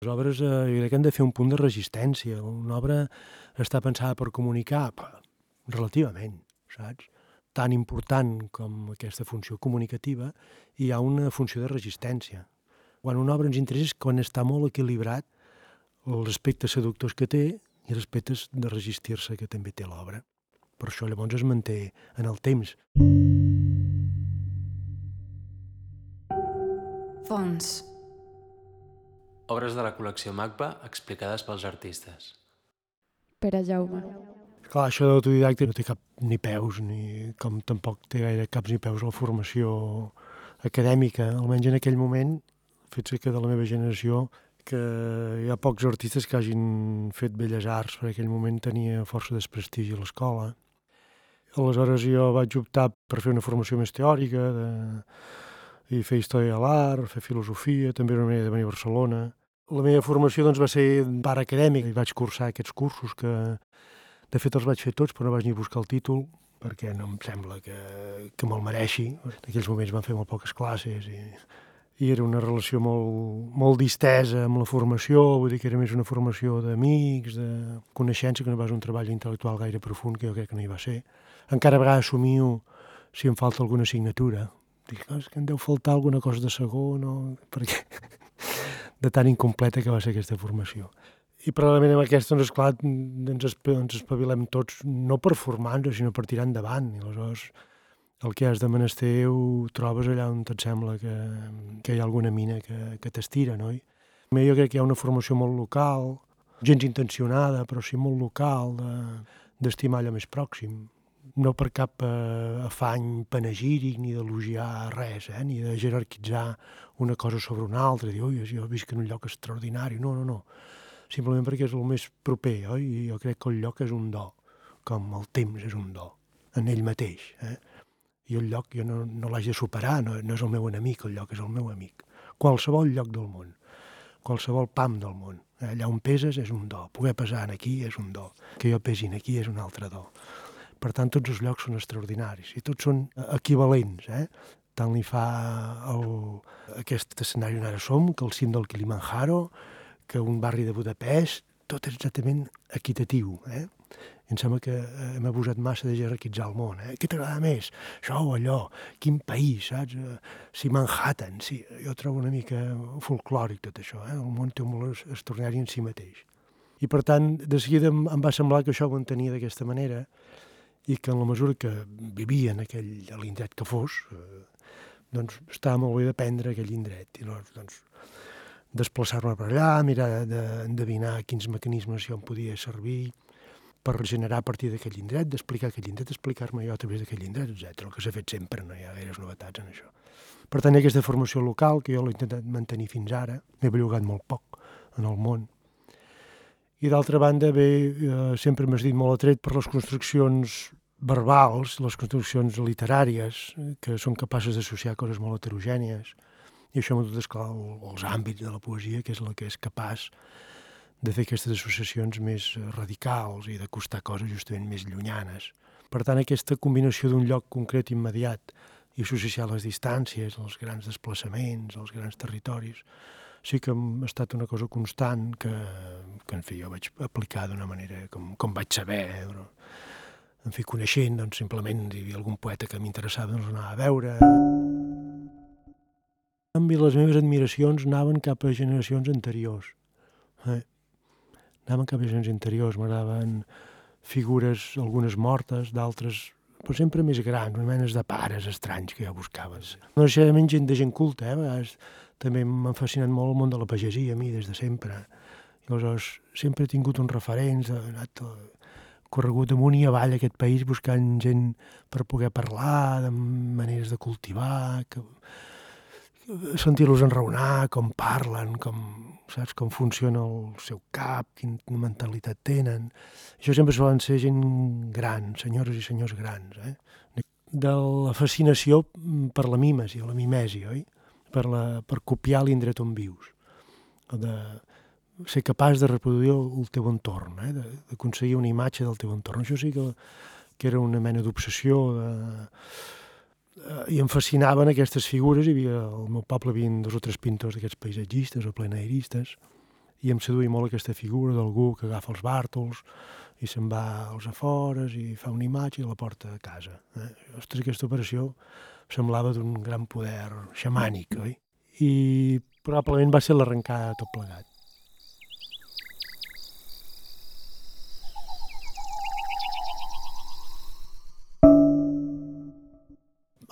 Les obres, eh, jo crec que han de fer un punt de resistència. Una obra està pensada per comunicar, relativament, saps? Tan important com aquesta funció comunicativa, hi ha una funció de resistència. Quan una obra ens interessa és quan està molt equilibrat els aspectes seductors que té i els aspectes de resistir-se que també té l'obra. Per això llavors es manté en el temps. Fons. Obres de la col·lecció MACBA explicades pels artistes. Pere Jaume. Clar, això d'autodidacte no té cap ni peus, ni com tampoc té gaire caps ni peus la formació acadèmica, almenys en aquell moment, fet que de la meva generació, que hi ha pocs artistes que hagin fet belles arts, perquè aquell moment tenia força desprestigi a l'escola. Aleshores jo vaig optar per fer una formació més teòrica, de... i fer història de l'art, fer filosofia, també era una manera de venir a Barcelona. La meva formació doncs, va ser part acadèmic i vaig cursar aquests cursos que, de fet, els vaig fer tots, però no vaig ni buscar el títol, perquè no em sembla que, que me'l mereixi. En aquells moments van fer molt poques classes i, i era una relació molt, molt distesa amb la formació, vull dir que era més una formació d'amics, de coneixença, que no va ser un treball intel·lectual gaire profund, que jo crec que no hi va ser. Encara a vegades assumio si em falta alguna assignatura. Dic, és que em deu faltar alguna cosa de segon, o... perquè de tan incompleta que va ser aquesta formació. I paral·lelament amb aquesta, doncs, esclar, ens, ens espavilem tots, no per formar-nos, sinó per tirar endavant. I aleshores, el que has de menester ho trobes allà on et sembla que, que hi ha alguna mina que, que t'estira, no? I jo crec que hi ha una formació molt local, gens intencionada, però sí molt local, d'estimar de, allò més pròxim. No per cap eh, afany panegíric ni d'elogiar res, eh? ni de jerarquitzar una cosa sobre una altra, dir, ui, jo visc en un lloc extraordinari. No, no, no simplement perquè és el més proper, oi? I jo crec que el lloc és un do, com el temps és un do, en ell mateix. Eh? I el lloc jo no, no l'haig de superar, no, no és el meu enemic, el lloc és el meu amic. Qualsevol lloc del món, qualsevol pam del món. Eh? Allà on peses és un do, poder pesar aquí és un do, que jo pesin aquí és un altre do. Per tant, tots els llocs són extraordinaris i tots són equivalents. Eh? Tant li fa el, aquest escenari on ara som, que el cim del Kilimanjaro, que un barri de Budapest, tot és exactament equitatiu. Eh? I em sembla que eh, hem abusat massa de jerarquitzar el món. Eh? Què t'agrada més? Això o allò? Quin país, saps? Eh, si Manhattan, sí. Jo trobo una mica folclòric tot això. Eh? El món té un molt extraordinari en si mateix. I per tant, de seguida em, em va semblar que això ho entenia d'aquesta manera i que en la mesura que vivia en aquell, l'indret que fos, eh, doncs estava molt bé d'aprendre aquell indret. I llavors, doncs, desplaçar-me per allà, mirar d'endevinar quins mecanismes jo em podia servir per generar a partir d'aquell indret, d'explicar aquell indret, explicar-me jo a través d'aquell indret, etc. El que s'ha fet sempre, no hi ha gaires novetats en això. Per tant, aquesta formació local, que jo l'he intentat mantenir fins ara, m'he bellugat molt poc en el món. I d'altra banda, bé, eh, sempre m'has dit molt atret per les construccions verbals, les construccions literàries, que són capaces d'associar coses molt heterogènies, i això m'ha dut esclar els àmbits de la poesia, que és la que és capaç de fer aquestes associacions més radicals i d'acostar coses justament més llunyanes. Per tant, aquesta combinació d'un lloc concret immediat i associar les distàncies, els grans desplaçaments, els grans territoris, sí que ha estat una cosa constant que, que en fi, jo vaig aplicar d'una manera com, com vaig saber, eh? però, en fi, coneixent, doncs, simplement hi havia algun poeta que m'interessava, doncs anava a veure canvi, les meves admiracions anaven cap a generacions anteriors. Eh? Anaven cap a generacions anteriors, m'agradaven figures, algunes mortes, d'altres però sempre més grans, unes menes de pares estranys que jo buscava. No necessàriament gent de gent culta, eh? a vegades també m'ha fascinat molt el món de la pagesia, a mi, des de sempre. Aleshores, sempre he tingut uns referents, he anat corregut amunt i avall aquest país buscant gent per poder parlar, de maneres de cultivar, que sentir-los enraonar, com parlen, com, saps, com funciona el seu cap, quina mentalitat tenen. Això sempre solen ser gent gran, senyores i senyors grans, eh? De la fascinació per la mimesi, la mimesi, oi? Per, la, per copiar l'indret on vius. De ser capaç de reproduir el teu entorn, eh? d'aconseguir una imatge del teu entorn. Això sí que, que era una mena d'obsessió, de, Eh, i em fascinaven aquestes figures, hi havia, al meu poble hi havia dos o tres pintors d'aquests paisatgistes o plenaeristes, i em seduïa molt aquesta figura d'algú que agafa els bàrtols i se'n va als afores i fa una imatge i la porta a casa. Eh? Ostres, aquesta operació semblava d'un gran poder xamànic, oi? I probablement va ser l'arrencada de tot plegat.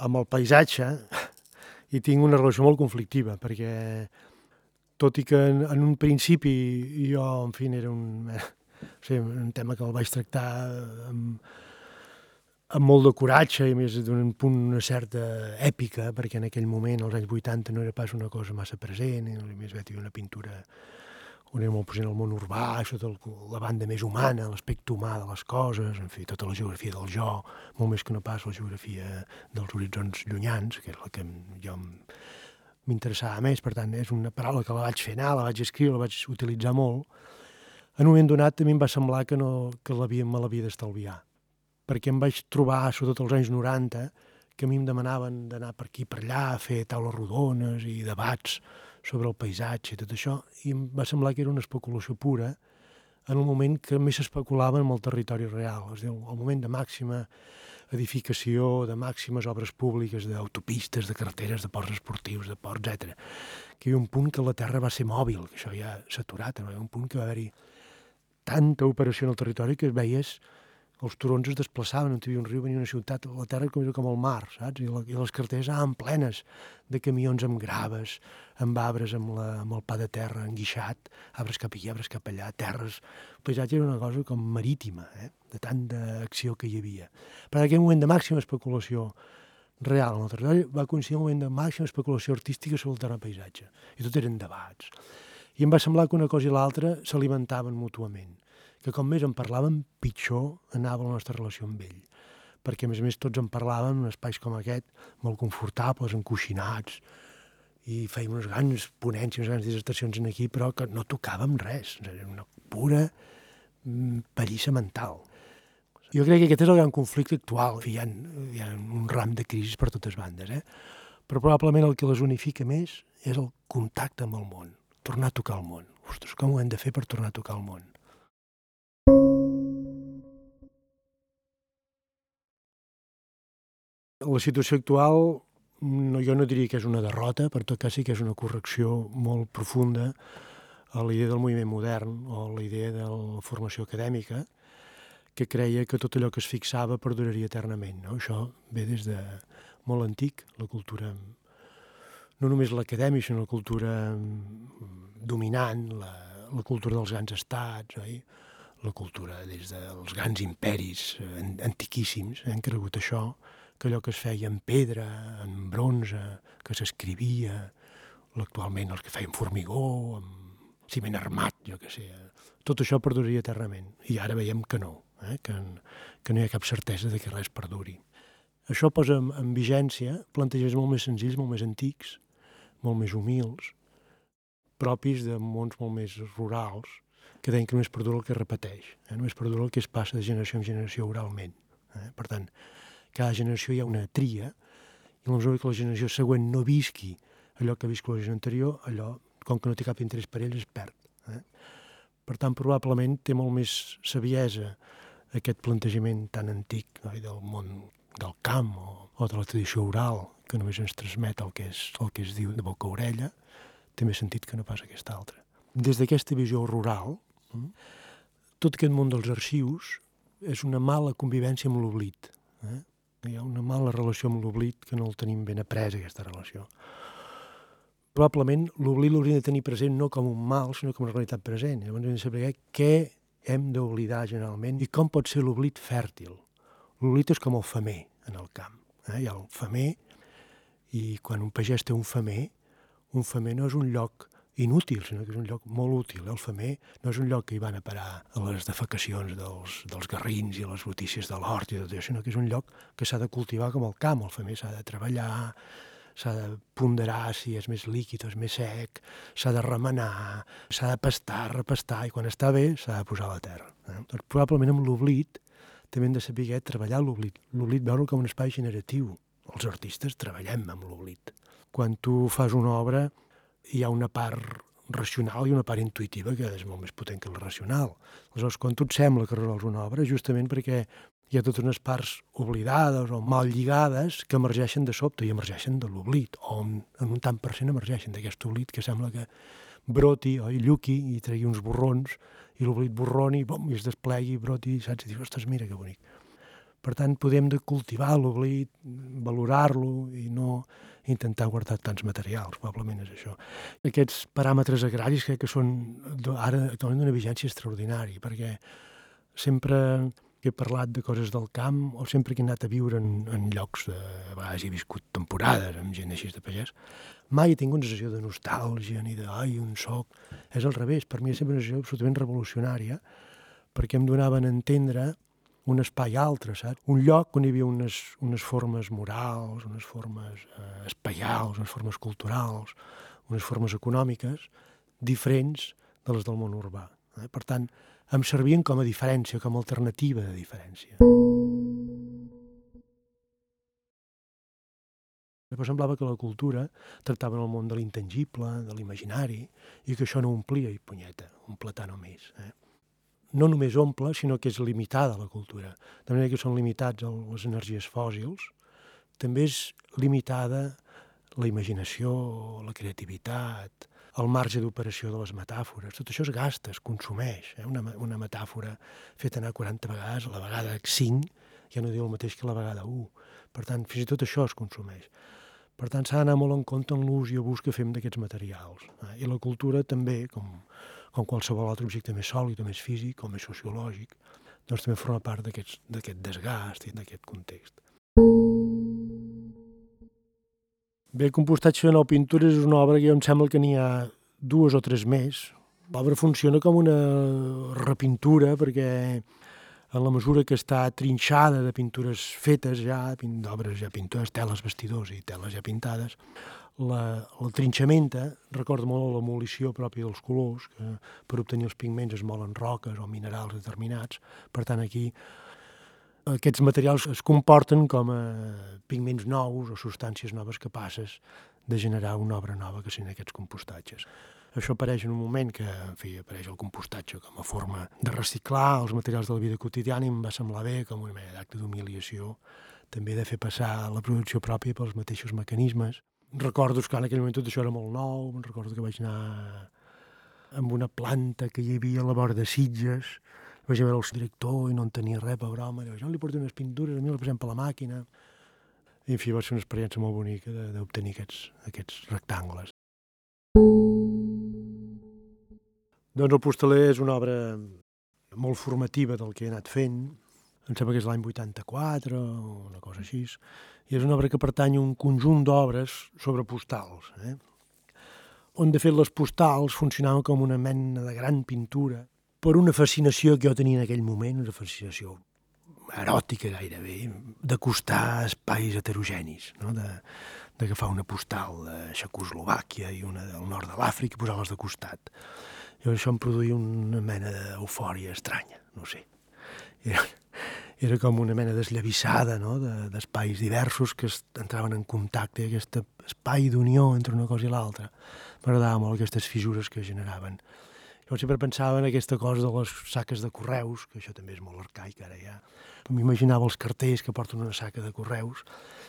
Amb el paisatge hi tinc una relació molt conflictiva, perquè tot i que en, en un principi jo, en fi, era un, o sigui, un tema que el vaig tractar amb, amb molt de coratge i més d'un punt una certa èpica, perquè en aquell moment, als anys 80, no era pas una cosa massa present, i més veig una pintura on era molt present el món urbà, això de la banda més humana, l'aspecte humà de les coses, en fi, tota la geografia del jo, molt més que no pas la geografia dels horitzons llunyans, que és la que jo m'interessava més, per tant, és una paraula que la vaig fer anar, la vaig escriure, la vaig utilitzar molt. En un moment donat també em va semblar que, no, que me l'havia d'estalviar, perquè em vaig trobar, sobretot als anys 90, que a mi em demanaven d'anar per aquí per allà, a fer taules rodones i debats sobre el paisatge i tot això, i em va semblar que era una especulació pura en un moment que més s'especulava en el territori real, és a dir, el moment de màxima edificació de màximes obres públiques, d'autopistes, de carreteres, de ports esportius, de ports, etc. Que hi havia un punt que la Terra va ser mòbil, que això ja s'ha aturat, no? hi ha un punt que va haver-hi tanta operació en el territori que veies els turons es desplaçaven, no hi havia un riu, venia una ciutat, la terra com, com el mar, saps? I, la, i les carteres anaven plenes de camions amb graves, amb arbres amb, la, amb el pa de terra enguixat, arbres cap aquí, arbres cap allà, terres... El paisatge era una cosa com marítima, eh? de tant d'acció que hi havia. Però en aquell moment de màxima especulació real en el territori va coincidir un moment de màxima especulació artística sobre el terra paisatge. I tot eren debats. I em va semblar que una cosa i l'altra s'alimentaven mútuament que com més en parlàvem, pitjor anava la nostra relació amb ell. Perquè, a més a més, tots en parlàvem en espais com aquest, molt confortables, encoixinats, i fèiem unes grans ponències, unes grans dissertacions en aquí, però que no tocàvem res. Era una pura mm, pallissa mental. Jo crec que aquest és el gran conflicte actual. Hi ha, hi ha un ram de crisis per totes bandes, eh? però probablement el que les unifica més és el contacte amb el món, tornar a tocar el món. Ostres, com ho hem de fer per tornar a tocar el món? La situació actual no, jo no diria que és una derrota, per tot cas sí que és una correcció molt profunda a la idea del moviment modern o a la idea de la formació acadèmica, que creia que tot allò que es fixava perduraria eternament. No? Això ve des de molt antic, la cultura, no només l'acadèmia, sinó la cultura dominant, la, la cultura dels grans estats, oi? la cultura des dels grans imperis antiquíssims, han cregut això, que allò que es feia en pedra, en bronze, que s'escrivia, actualment els que feien formigó, amb ciment armat, jo que sé, tot això perduraria eternament. I ara veiem que no, eh? que, que no hi ha cap certesa de que res perduri. Això posa en, en vigència plantejaments molt més senzills, molt més antics, molt més humils, propis de mons molt més rurals, que deien que només perdura el que repeteix, eh? només perdura el que es passa de generació en generació oralment. Eh? Per tant, cada generació hi ha una tria, i la mesura que la generació següent no visqui allò que ha viscut la generació anterior, allò, com que no té cap interès per ell, es perd. Eh? Per tant, probablement té molt més saviesa aquest plantejament tan antic no? del món del camp o, o de la tradició oral, que només ens transmet el que, és, el que es diu de boca a orella, té més sentit que no pas aquesta altra. Des d'aquesta visió rural, hm, tot aquest món dels arxius és una mala convivència amb l'oblit. Eh? Hi ha una mala relació amb l'oblit que no el tenim ben après, aquesta relació. Probablement l'oblit l'hauríem de tenir present no com un mal, sinó com una realitat present. Llavors hem de saber què hem d'oblidar generalment i com pot ser l'oblit fèrtil. L'oblit és com el femer en el camp. Eh? Hi ha el femer i quan un pagès té un femer, un femer no és un lloc inútil, sinó que és un lloc molt útil. El femer no és un lloc que hi van a parar a les defecacions dels, dels garrins i les botícies de l'hort sinó que és un lloc que s'ha de cultivar com el camp. El femer s'ha de treballar, s'ha de ponderar si és més líquid o és més sec, s'ha de remenar, s'ha de pastar, repastar, i quan està bé s'ha de posar a la terra. Eh? Doncs probablement amb l'oblit també hem de saber treballar l'oblit. L'oblit veure com un espai generatiu. Els artistes treballem amb l'oblit. Quan tu fas una obra, hi ha una part racional i una part intuïtiva que és molt més potent que la racional. Aleshores, quan tu et sembla que resols una obra, justament perquè hi ha totes unes parts oblidades o mal lligades que emergeixen de sobte i emergeixen de l'oblit, o en, un tant per cent emergeixen d'aquest oblit que sembla que broti o lluqui i tregui uns borrons i l'oblit borroni bom, i es desplegui, broti, saps? I dius, ostres, mira que bonic. Per tant, podem de cultivar l'oblit, valorar-lo i no intentar guardar tants materials, probablement és això. Aquests paràmetres agraris crec que són ara actualment d'una vigència extraordinària, perquè sempre que he parlat de coses del camp o sempre que he anat a viure en, en llocs, de, a vegades he viscut temporades amb gent així de pagès, mai he tingut una sensació de nostàlgia ni de, ai, un soc. És al revés, per mi és sempre una sensació absolutament revolucionària, perquè em donaven a entendre un espai altre, saps? Un lloc on hi havia unes, unes formes morals, unes formes eh, espaials, unes formes culturals, unes formes econòmiques diferents de les del món urbà. Eh? Per tant, em servien com a diferència, com a alternativa de diferència. Però semblava que la cultura tractava el món de l'intangible, de l'imaginari, i que això no omplia i punyeta, un platà només. Eh? No només omple, sinó que és limitada la cultura. De manera que són limitats les energies fòssils, també és limitada la imaginació, la creativitat, el marge d'operació de les metàfores. Tot això es gasta, es consumeix. Eh? Una, una metàfora feta anar 40 vegades, a la vegada 5, ja no diu el mateix que la vegada 1. Per tant, fins i tot això es consumeix. Per tant, s'ha d'anar molt en compte en l'ús i abús que fem d'aquests materials. Eh? I la cultura també, com, com qualsevol altre objecte més sòlid o més físic o més sociològic, doncs també forma part d'aquest desgast i d'aquest context. Bé, Compostatge de nou pintures és una obra que jo em sembla que n'hi ha dues o tres més. L'obra funciona com una repintura perquè en la mesura que està trinxada de pintures fetes ja, d'obres ja pintures, teles vestidors i teles ja pintades, la, la trinxamenta recorda molt l'emolició pròpia dels colors, que per obtenir els pigments es molen roques o minerals determinats. Per tant, aquí aquests materials es comporten com a pigments nous o substàncies noves capaces de generar una obra nova que siguin aquests compostatges. Això apareix en un moment que, en fi, apareix el compostatge com a forma de reciclar els materials de la vida quotidiana i em va semblar bé com una mena d'acte d'humiliació també de fer passar la producció pròpia pels mateixos mecanismes recordo que en aquell moment tot això era molt nou, recordo que vaig anar amb una planta que hi havia a la vora de Sitges, vaig veure el director i no en tenia res broma, i jo li porto unes pintures, a mi les posem per la màquina. I, en fi, va ser una experiència molt bonica d'obtenir aquests, aquests rectangles. Doncs el postaler és una obra molt formativa del que he anat fent, em sembla que és l'any 84 o una cosa així, i és una obra que pertany a un conjunt d'obres sobre postals, eh? on de fet les postals funcionaven com una mena de gran pintura per una fascinació que jo tenia en aquell moment, una fascinació eròtica gairebé, d'acostar espais heterogenis, no? d'agafar una postal de Xecoslovàquia i una del nord de l'Àfrica i posar-les de costat. I això em produïa una mena d'eufòria estranya, no sé. Era, era com una mena d'esllavissada no? d'espais de, diversos que entraven en contacte, aquest espai d'unió entre una cosa i l'altra. M'agradava molt aquestes fissures que generaven. Jo sempre pensava en aquesta cosa de les saques de correus, que això també és molt arcaic ara ja. M'imaginava els cartells que porten una saca de correus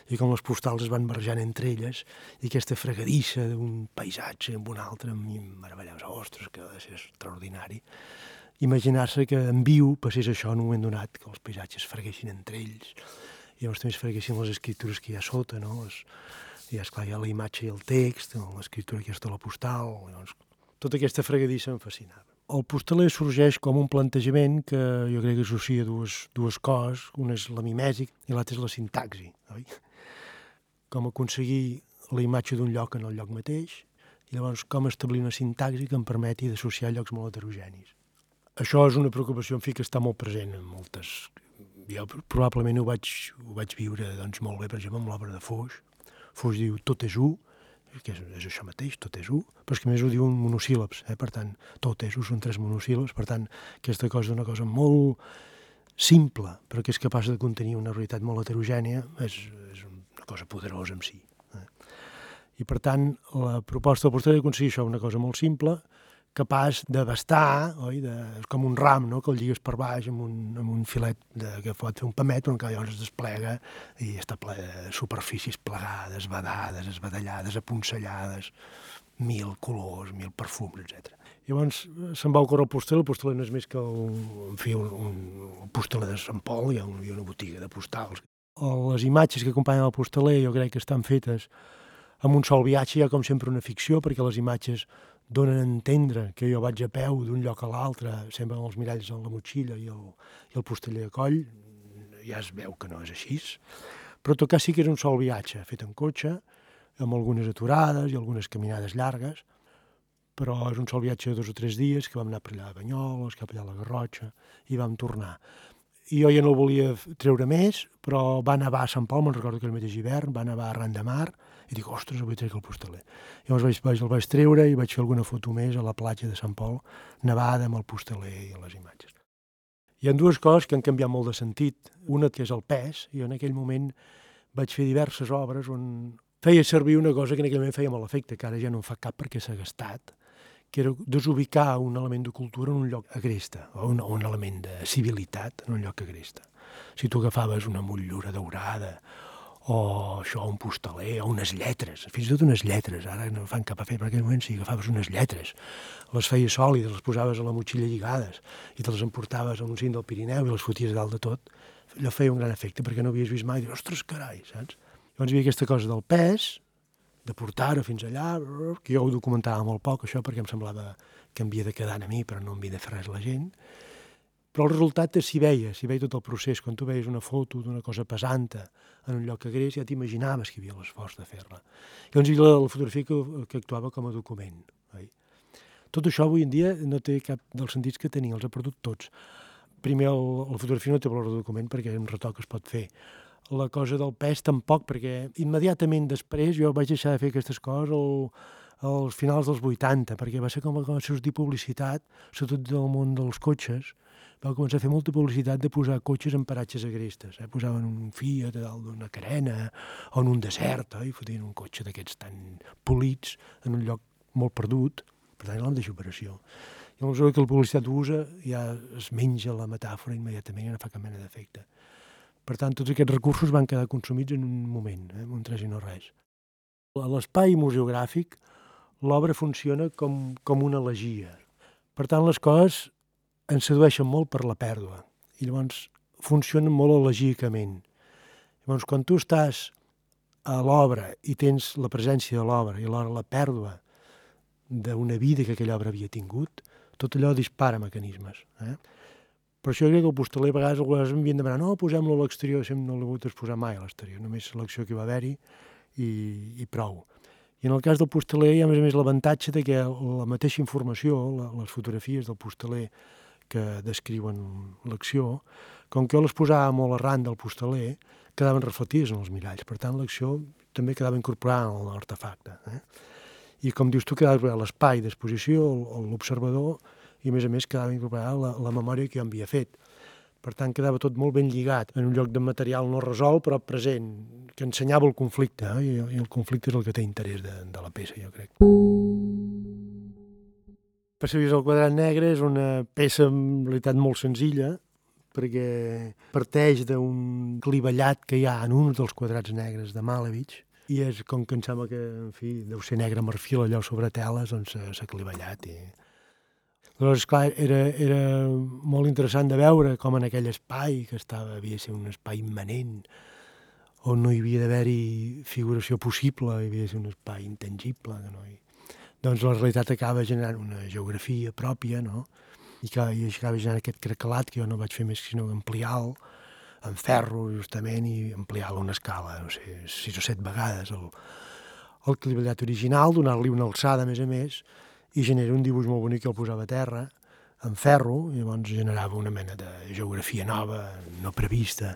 i com les postals es van barrejant entre elles i aquesta fregadissa d'un paisatge amb un altre, a mi em meravellava, ostres, que ha de ser extraordinari imaginar-se que en viu passés això en un moment donat, que els paisatges freguessin entre ells, i llavors també es freguessin les escritures que hi ha sota, no? Les, i esclar, hi ha la imatge i el text, l'escriptura aquesta la postal, llavors, tota aquesta fregadissa em fascinava. El postaler sorgeix com un plantejament que jo crec que associa dues, dues coses, una és la mimèsic i l'altra és la sintaxi, oi? Com aconseguir la imatge d'un lloc en el lloc mateix, i llavors com establir una sintaxi que em permeti d'associar llocs molt heterogenis. Això és una preocupació, en fi, que està molt present en moltes... Jo probablement ho vaig, ho vaig viure doncs, molt bé, per exemple, amb l'obra de Foix. Foix diu tot és u, que és, és això mateix, tot és u, però és que més ho diu en monosíl·labs, eh? per tant, tot és u són tres monosíl·labs, per tant, aquesta cosa és una cosa molt simple, però que és capaç de contenir una realitat molt heterogènia, és, és una cosa poderosa en si. Eh? I per tant, la proposta del postaler aconseguir això, una cosa molt simple, capaç d'abastar, oi? De, és com un ram, no?, que el lligues per baix amb un, amb un filet de, que pot fer un pamet, on cada llavors es desplega i està ple de superfícies plegades, vedades, esbadallades, aponsellades, mil colors, mil perfums, etc. Llavors se'n va ocórrer el postaler, el postaler no és més que un, en fi, un, un, un postaler de Sant Pol, hi ha, un, hi ha una botiga de postals. Les imatges que acompanyen el postaler jo crec que estan fetes amb un sol viatge, hi ha com sempre una ficció, perquè les imatges donen a entendre que jo vaig a peu d'un lloc a l'altre, sempre amb els miralls en la motxilla i el, i el posteller a coll, ja es veu que no és així, però tot cas sí que és un sol viatge, fet en cotxe, amb algunes aturades i algunes caminades llargues, però és un sol viatge de dos o tres dies que vam anar per allà a Banyoles, cap allà a la Garrotxa, i vam tornar. I jo ja no el volia treure més, però va nevar a Sant Pol, me'n recordo que el mateix hivern, va nevar arran de mar, i dic, ostres, avui trec el postaler. Llavors vaig, vaig, el vaig treure i vaig fer alguna foto més a la platja de Sant Pol, nevada amb el postaler i les imatges. Hi ha dues coses que han canviat molt de sentit. Una que és el pes, i en aquell moment vaig fer diverses obres on feia servir una cosa que en aquell moment feia molt efecte, que ara ja no en fa cap perquè s'ha gastat, que era desubicar un element de cultura en un lloc agresta, o un, un element de civilitat en un lloc agresta. Si tu agafaves una motllura daurada, o això, un postaler, o unes lletres, fins i tot unes lletres, ara no fan cap efecte, però en aquell moment sí, agafaves unes lletres, les feies sòlides, les posaves a la motxilla lligades, i te les emportaves a un cim del Pirineu i les foties dalt de tot, allò feia un gran efecte, perquè no havies vist mai, dius, ostres, carai, saps? Llavors hi havia aquesta cosa del pes, de portar-ho fins allà, que jo ho documentava molt poc, això, perquè em semblava que em havia de quedar a mi, però no em havia de fer res la gent. Però el resultat s'hi veia, s'hi veia tot el procés. Quan tu veies una foto d'una cosa pesanta en un lloc agrés, ja t'imaginaves que hi havia l'esforç de fer-la. Llavors hi havia la, la fotografia que, que actuava com a document. Oi? Tot això avui en dia no té cap dels sentits que tenia, els ha perdut tots. Primer, el, la fotografia no té valor de document perquè un retoc es pot fer la cosa del pes tampoc, perquè immediatament després jo vaig deixar de fer aquestes coses al, als finals dels 80, perquè va ser com va sortir publicitat, sobretot del món dels cotxes, va començar a fer molta publicitat de posar cotxes en paratges agrestes. Eh? Posaven un Fiat a dalt d'una carena o en un desert, eh? i fotien un cotxe d'aquests tan polits en un lloc molt perdut, per tant, l'hem deixat operació. I llavors que la publicitat usa ja es menja la metàfora immediatament i no fa cap mena d'efecte. Per tant, tots aquests recursos van quedar consumits en un moment, eh, un tres i no res. A l'espai museogràfic, l'obra funciona com, com una elegia. Per tant, les coses ens sedueixen molt per la pèrdua i llavors funcionen molt elegícament. Llavors, quan tu estàs a l'obra i tens la presència de l'obra i alhora la pèrdua d'una vida que aquella obra havia tingut, tot allò dispara mecanismes. Eh? Per això crec que el postaler a vegades, a vegades m'havien demanat no, posem-lo a l'exterior, sempre no l'he hagut exposar mai a l'exterior, només l'acció que va haver-hi i, i prou. I en el cas del postaler hi ha, a més a més, l'avantatge de que la mateixa informació, la, les fotografies del postaler que descriuen l'acció, com que jo les posava molt arran del postaler, quedaven reflectides en els miralls. Per tant, l'acció també quedava incorporada en l'artefacte. Eh? I com dius tu, quedava l'espai d'exposició, l'observador, i a més a més quedava incorporada la, la memòria que jo havia fet. Per tant, quedava tot molt ben lligat, en un lloc de material no resolt, però present, que ensenyava el conflicte, eh? I, el conflicte és el que té interès de, de la peça, jo crec. Passavies al quadrat negre és una peça en realitat molt senzilla, perquè parteix d'un clivellat que hi ha en un dels quadrats negres de Malevich, i és com que em sembla que, en fi, deu ser negre marfil allò sobre teles, doncs s'ha clivellat i Llavors, clar, era, era molt interessant de veure com en aquell espai, que estava, havia de ser un espai immanent, on no hi havia d'haver-hi figuració possible, hi havia de ser un espai intangible. Que no hi... Doncs la realitat acaba generant una geografia pròpia, no? I, que, i acaba generant aquest cracalat que jo no vaig fer més sinó ampliar-lo en ferro, justament, i ampliar-lo una escala, no sé, sis o set vegades el, el clivellat original, donar-li una alçada, a més a més, i genera un dibuix molt bonic que el posava a terra, en ferro, i llavors generava una mena de geografia nova, no prevista,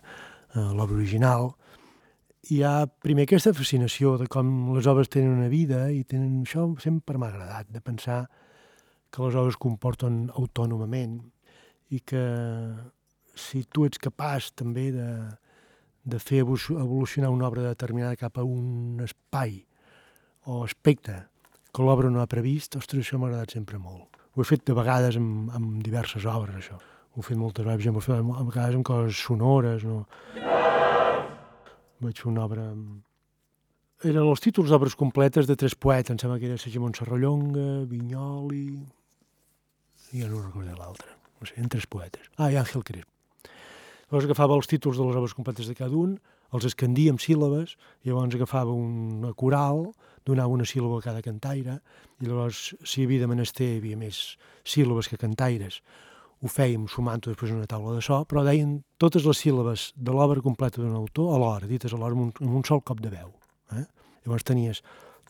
a l'obra original. Hi ha primer aquesta fascinació de com les obres tenen una vida i tenen això sempre m'ha agradat, de pensar que les obres comporten autònomament i que si tu ets capaç també de, de fer evolucionar una obra determinada cap a un espai o aspecte que l'obra no ha previst, ostres, això m'ha agradat sempre molt. Ho he fet de vegades amb, amb diverses obres, això. Ho he fet moltes vegades, ho he fet a vegades amb coses sonores, no? Vaig fer una obra. Eren els títols d'obres completes de tres poetes, em sembla que era Segimon Serrallonga, Vinyoli... ja no recordo l'altre. No sé, eren tres poetes. Ah, i Àngel Crespo. Llavors agafava els títols de les obres completes de cada un, els escandia amb síl·labes, llavors agafava una coral, donava una síl·laba a cada cantaire, i llavors, si hi havia de menester, hi havia més síl·labes que cantaires, ho fèiem sumant-ho després una taula de so, però deien totes les síl·labes de l'obra completa d'un autor alhora, dites alhora amb un, amb un sol cop de veu. Eh? Llavors tenies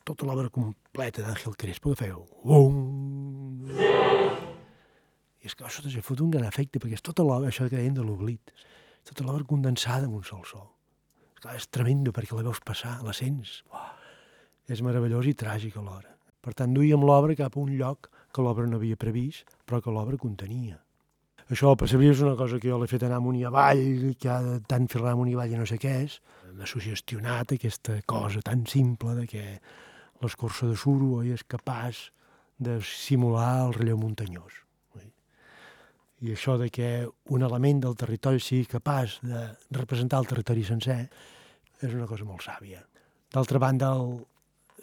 tota l'obra completa d'Àngel Crespo que feia um... I és que això t'ha fot un gran efecte, perquè és tota l'obra, això que deien de l'oblit, tota l'obra condensada en un sol so. Esclar, és tremendo perquè la veus passar, la sents. Uah, és meravellós i tràgic alhora. Per tant, duíem l'obra cap a un lloc que l'obra no havia previst, però que l'obra contenia. Això, per saber, és una cosa que jo l'he fet anar amunt i avall, que ha tant fer amunt i avall i no sé què és. M'ha sugestionat aquesta cosa tan simple de que l'escorça de suro és capaç de simular el relleu muntanyós. I això de que un element del territori sigui capaç de representar el territori sencer és una cosa molt sàvia. D'altra banda, el,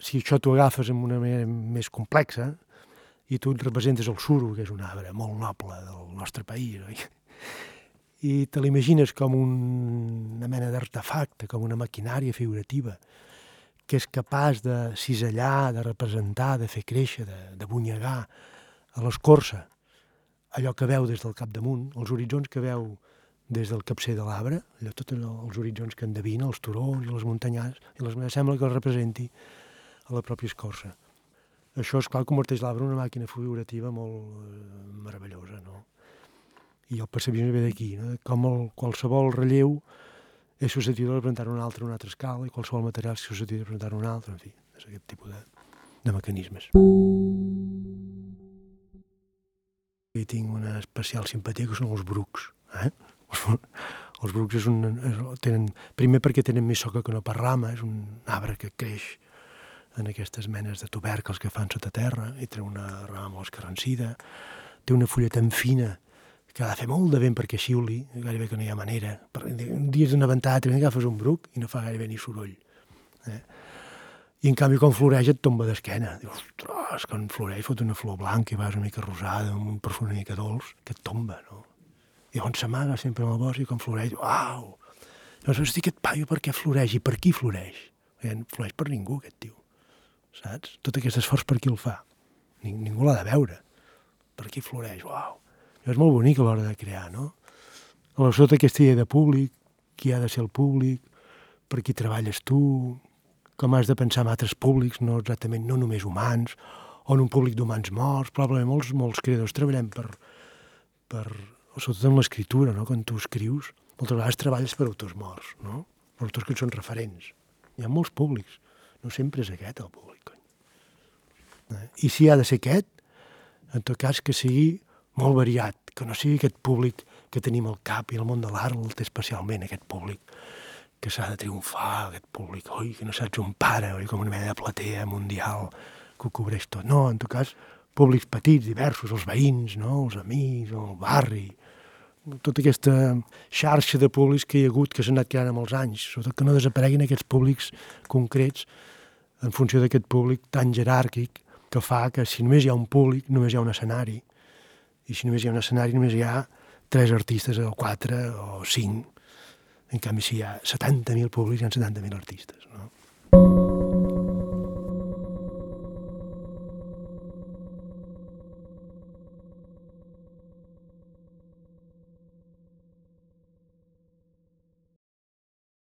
si això t'ho agafes amb una manera més complexa, i tu et representes el suro, que és un arbre molt noble del nostre país, oi? I te l'imagines com un, una mena d'artefacte, com una maquinària figurativa, que és capaç de cisellar, de representar, de fer créixer, de, de bunyegar a l'escorça allò que veu des del capdamunt, els horitzons que veu des del capcer de l'arbre, allò tots els horitzons que endevina, els turons i les muntanyars, i les, sembla que el representi a la pròpia escorça això, és clar converteix l'arbre en una màquina figurativa molt eh, meravellosa, no? I el percebisme ve d'aquí, no? com el, qualsevol relleu és susceptible de presentar un altre, una altra escala, i qualsevol material és susceptible de presentar un altre, en fi, és aquest tipus de, de mecanismes. I tinc una especial simpatia que són els brucs, eh? Els brucs és un, és, tenen, primer perquè tenen més soca que no per rama, és un arbre que creix en aquestes menes de tubercles que fan sota terra, i té una rama molt escarrancida, té una fulla tan fina que ha de fer molt de vent perquè xiuli, gairebé que no hi ha manera. Un dia és una ventada, també agafes un bruc i no fa gairebé ni soroll. Eh? I en canvi quan floreix et tomba d'esquena. Dius, ostres, quan floreix fot una flor blanca i vas una mica rosada, amb un perfum una mica dolç, que et tomba, no? I llavors s'amaga sempre en el bosc i quan floreix, uau! Llavors, hosti, aquest paio per què floreix i per qui floreix? Eh, floreix per ningú, aquest tio saps? Tot aquest esforç per qui el fa. Ning ningú l'ha de veure. Per qui floreix, uau. És molt bonic a l'hora de crear, no? Aleshores, tota aquesta idea de públic, qui ha de ser el públic, per qui treballes tu, com has de pensar en altres públics, no exactament, no només humans, o en un públic d'humans morts, probablement molts, molts creadors treballem per, per sobretot en l'escriptura, no? quan tu escrius, moltes vegades treballes per autors morts, no? per autors que són referents. Hi ha molts públics, no sempre és aquest el públic. Eh? I si ha de ser aquest, en tot cas que sigui molt variat, que no sigui aquest públic que tenim al cap i el món de l'art el té especialment, aquest públic que s'ha de triomfar, aquest públic, oi, que no saps on para, oi, com una mena de platea mundial que ho cobreix tot. No, en tot cas, públics petits, diversos, els veïns, no? els amics, el barri, tota aquesta xarxa de públics que hi ha hagut, que s'han anat creant amb els anys, sobretot que no desapareguin aquests públics concrets en funció d'aquest públic tan jeràrquic que fa que si només hi ha un públic, només hi ha un escenari, i si només hi ha un escenari, només hi ha tres artistes, o quatre, o cinc. En canvi, si hi ha 70.000 públics, hi ha 70.000 artistes. No?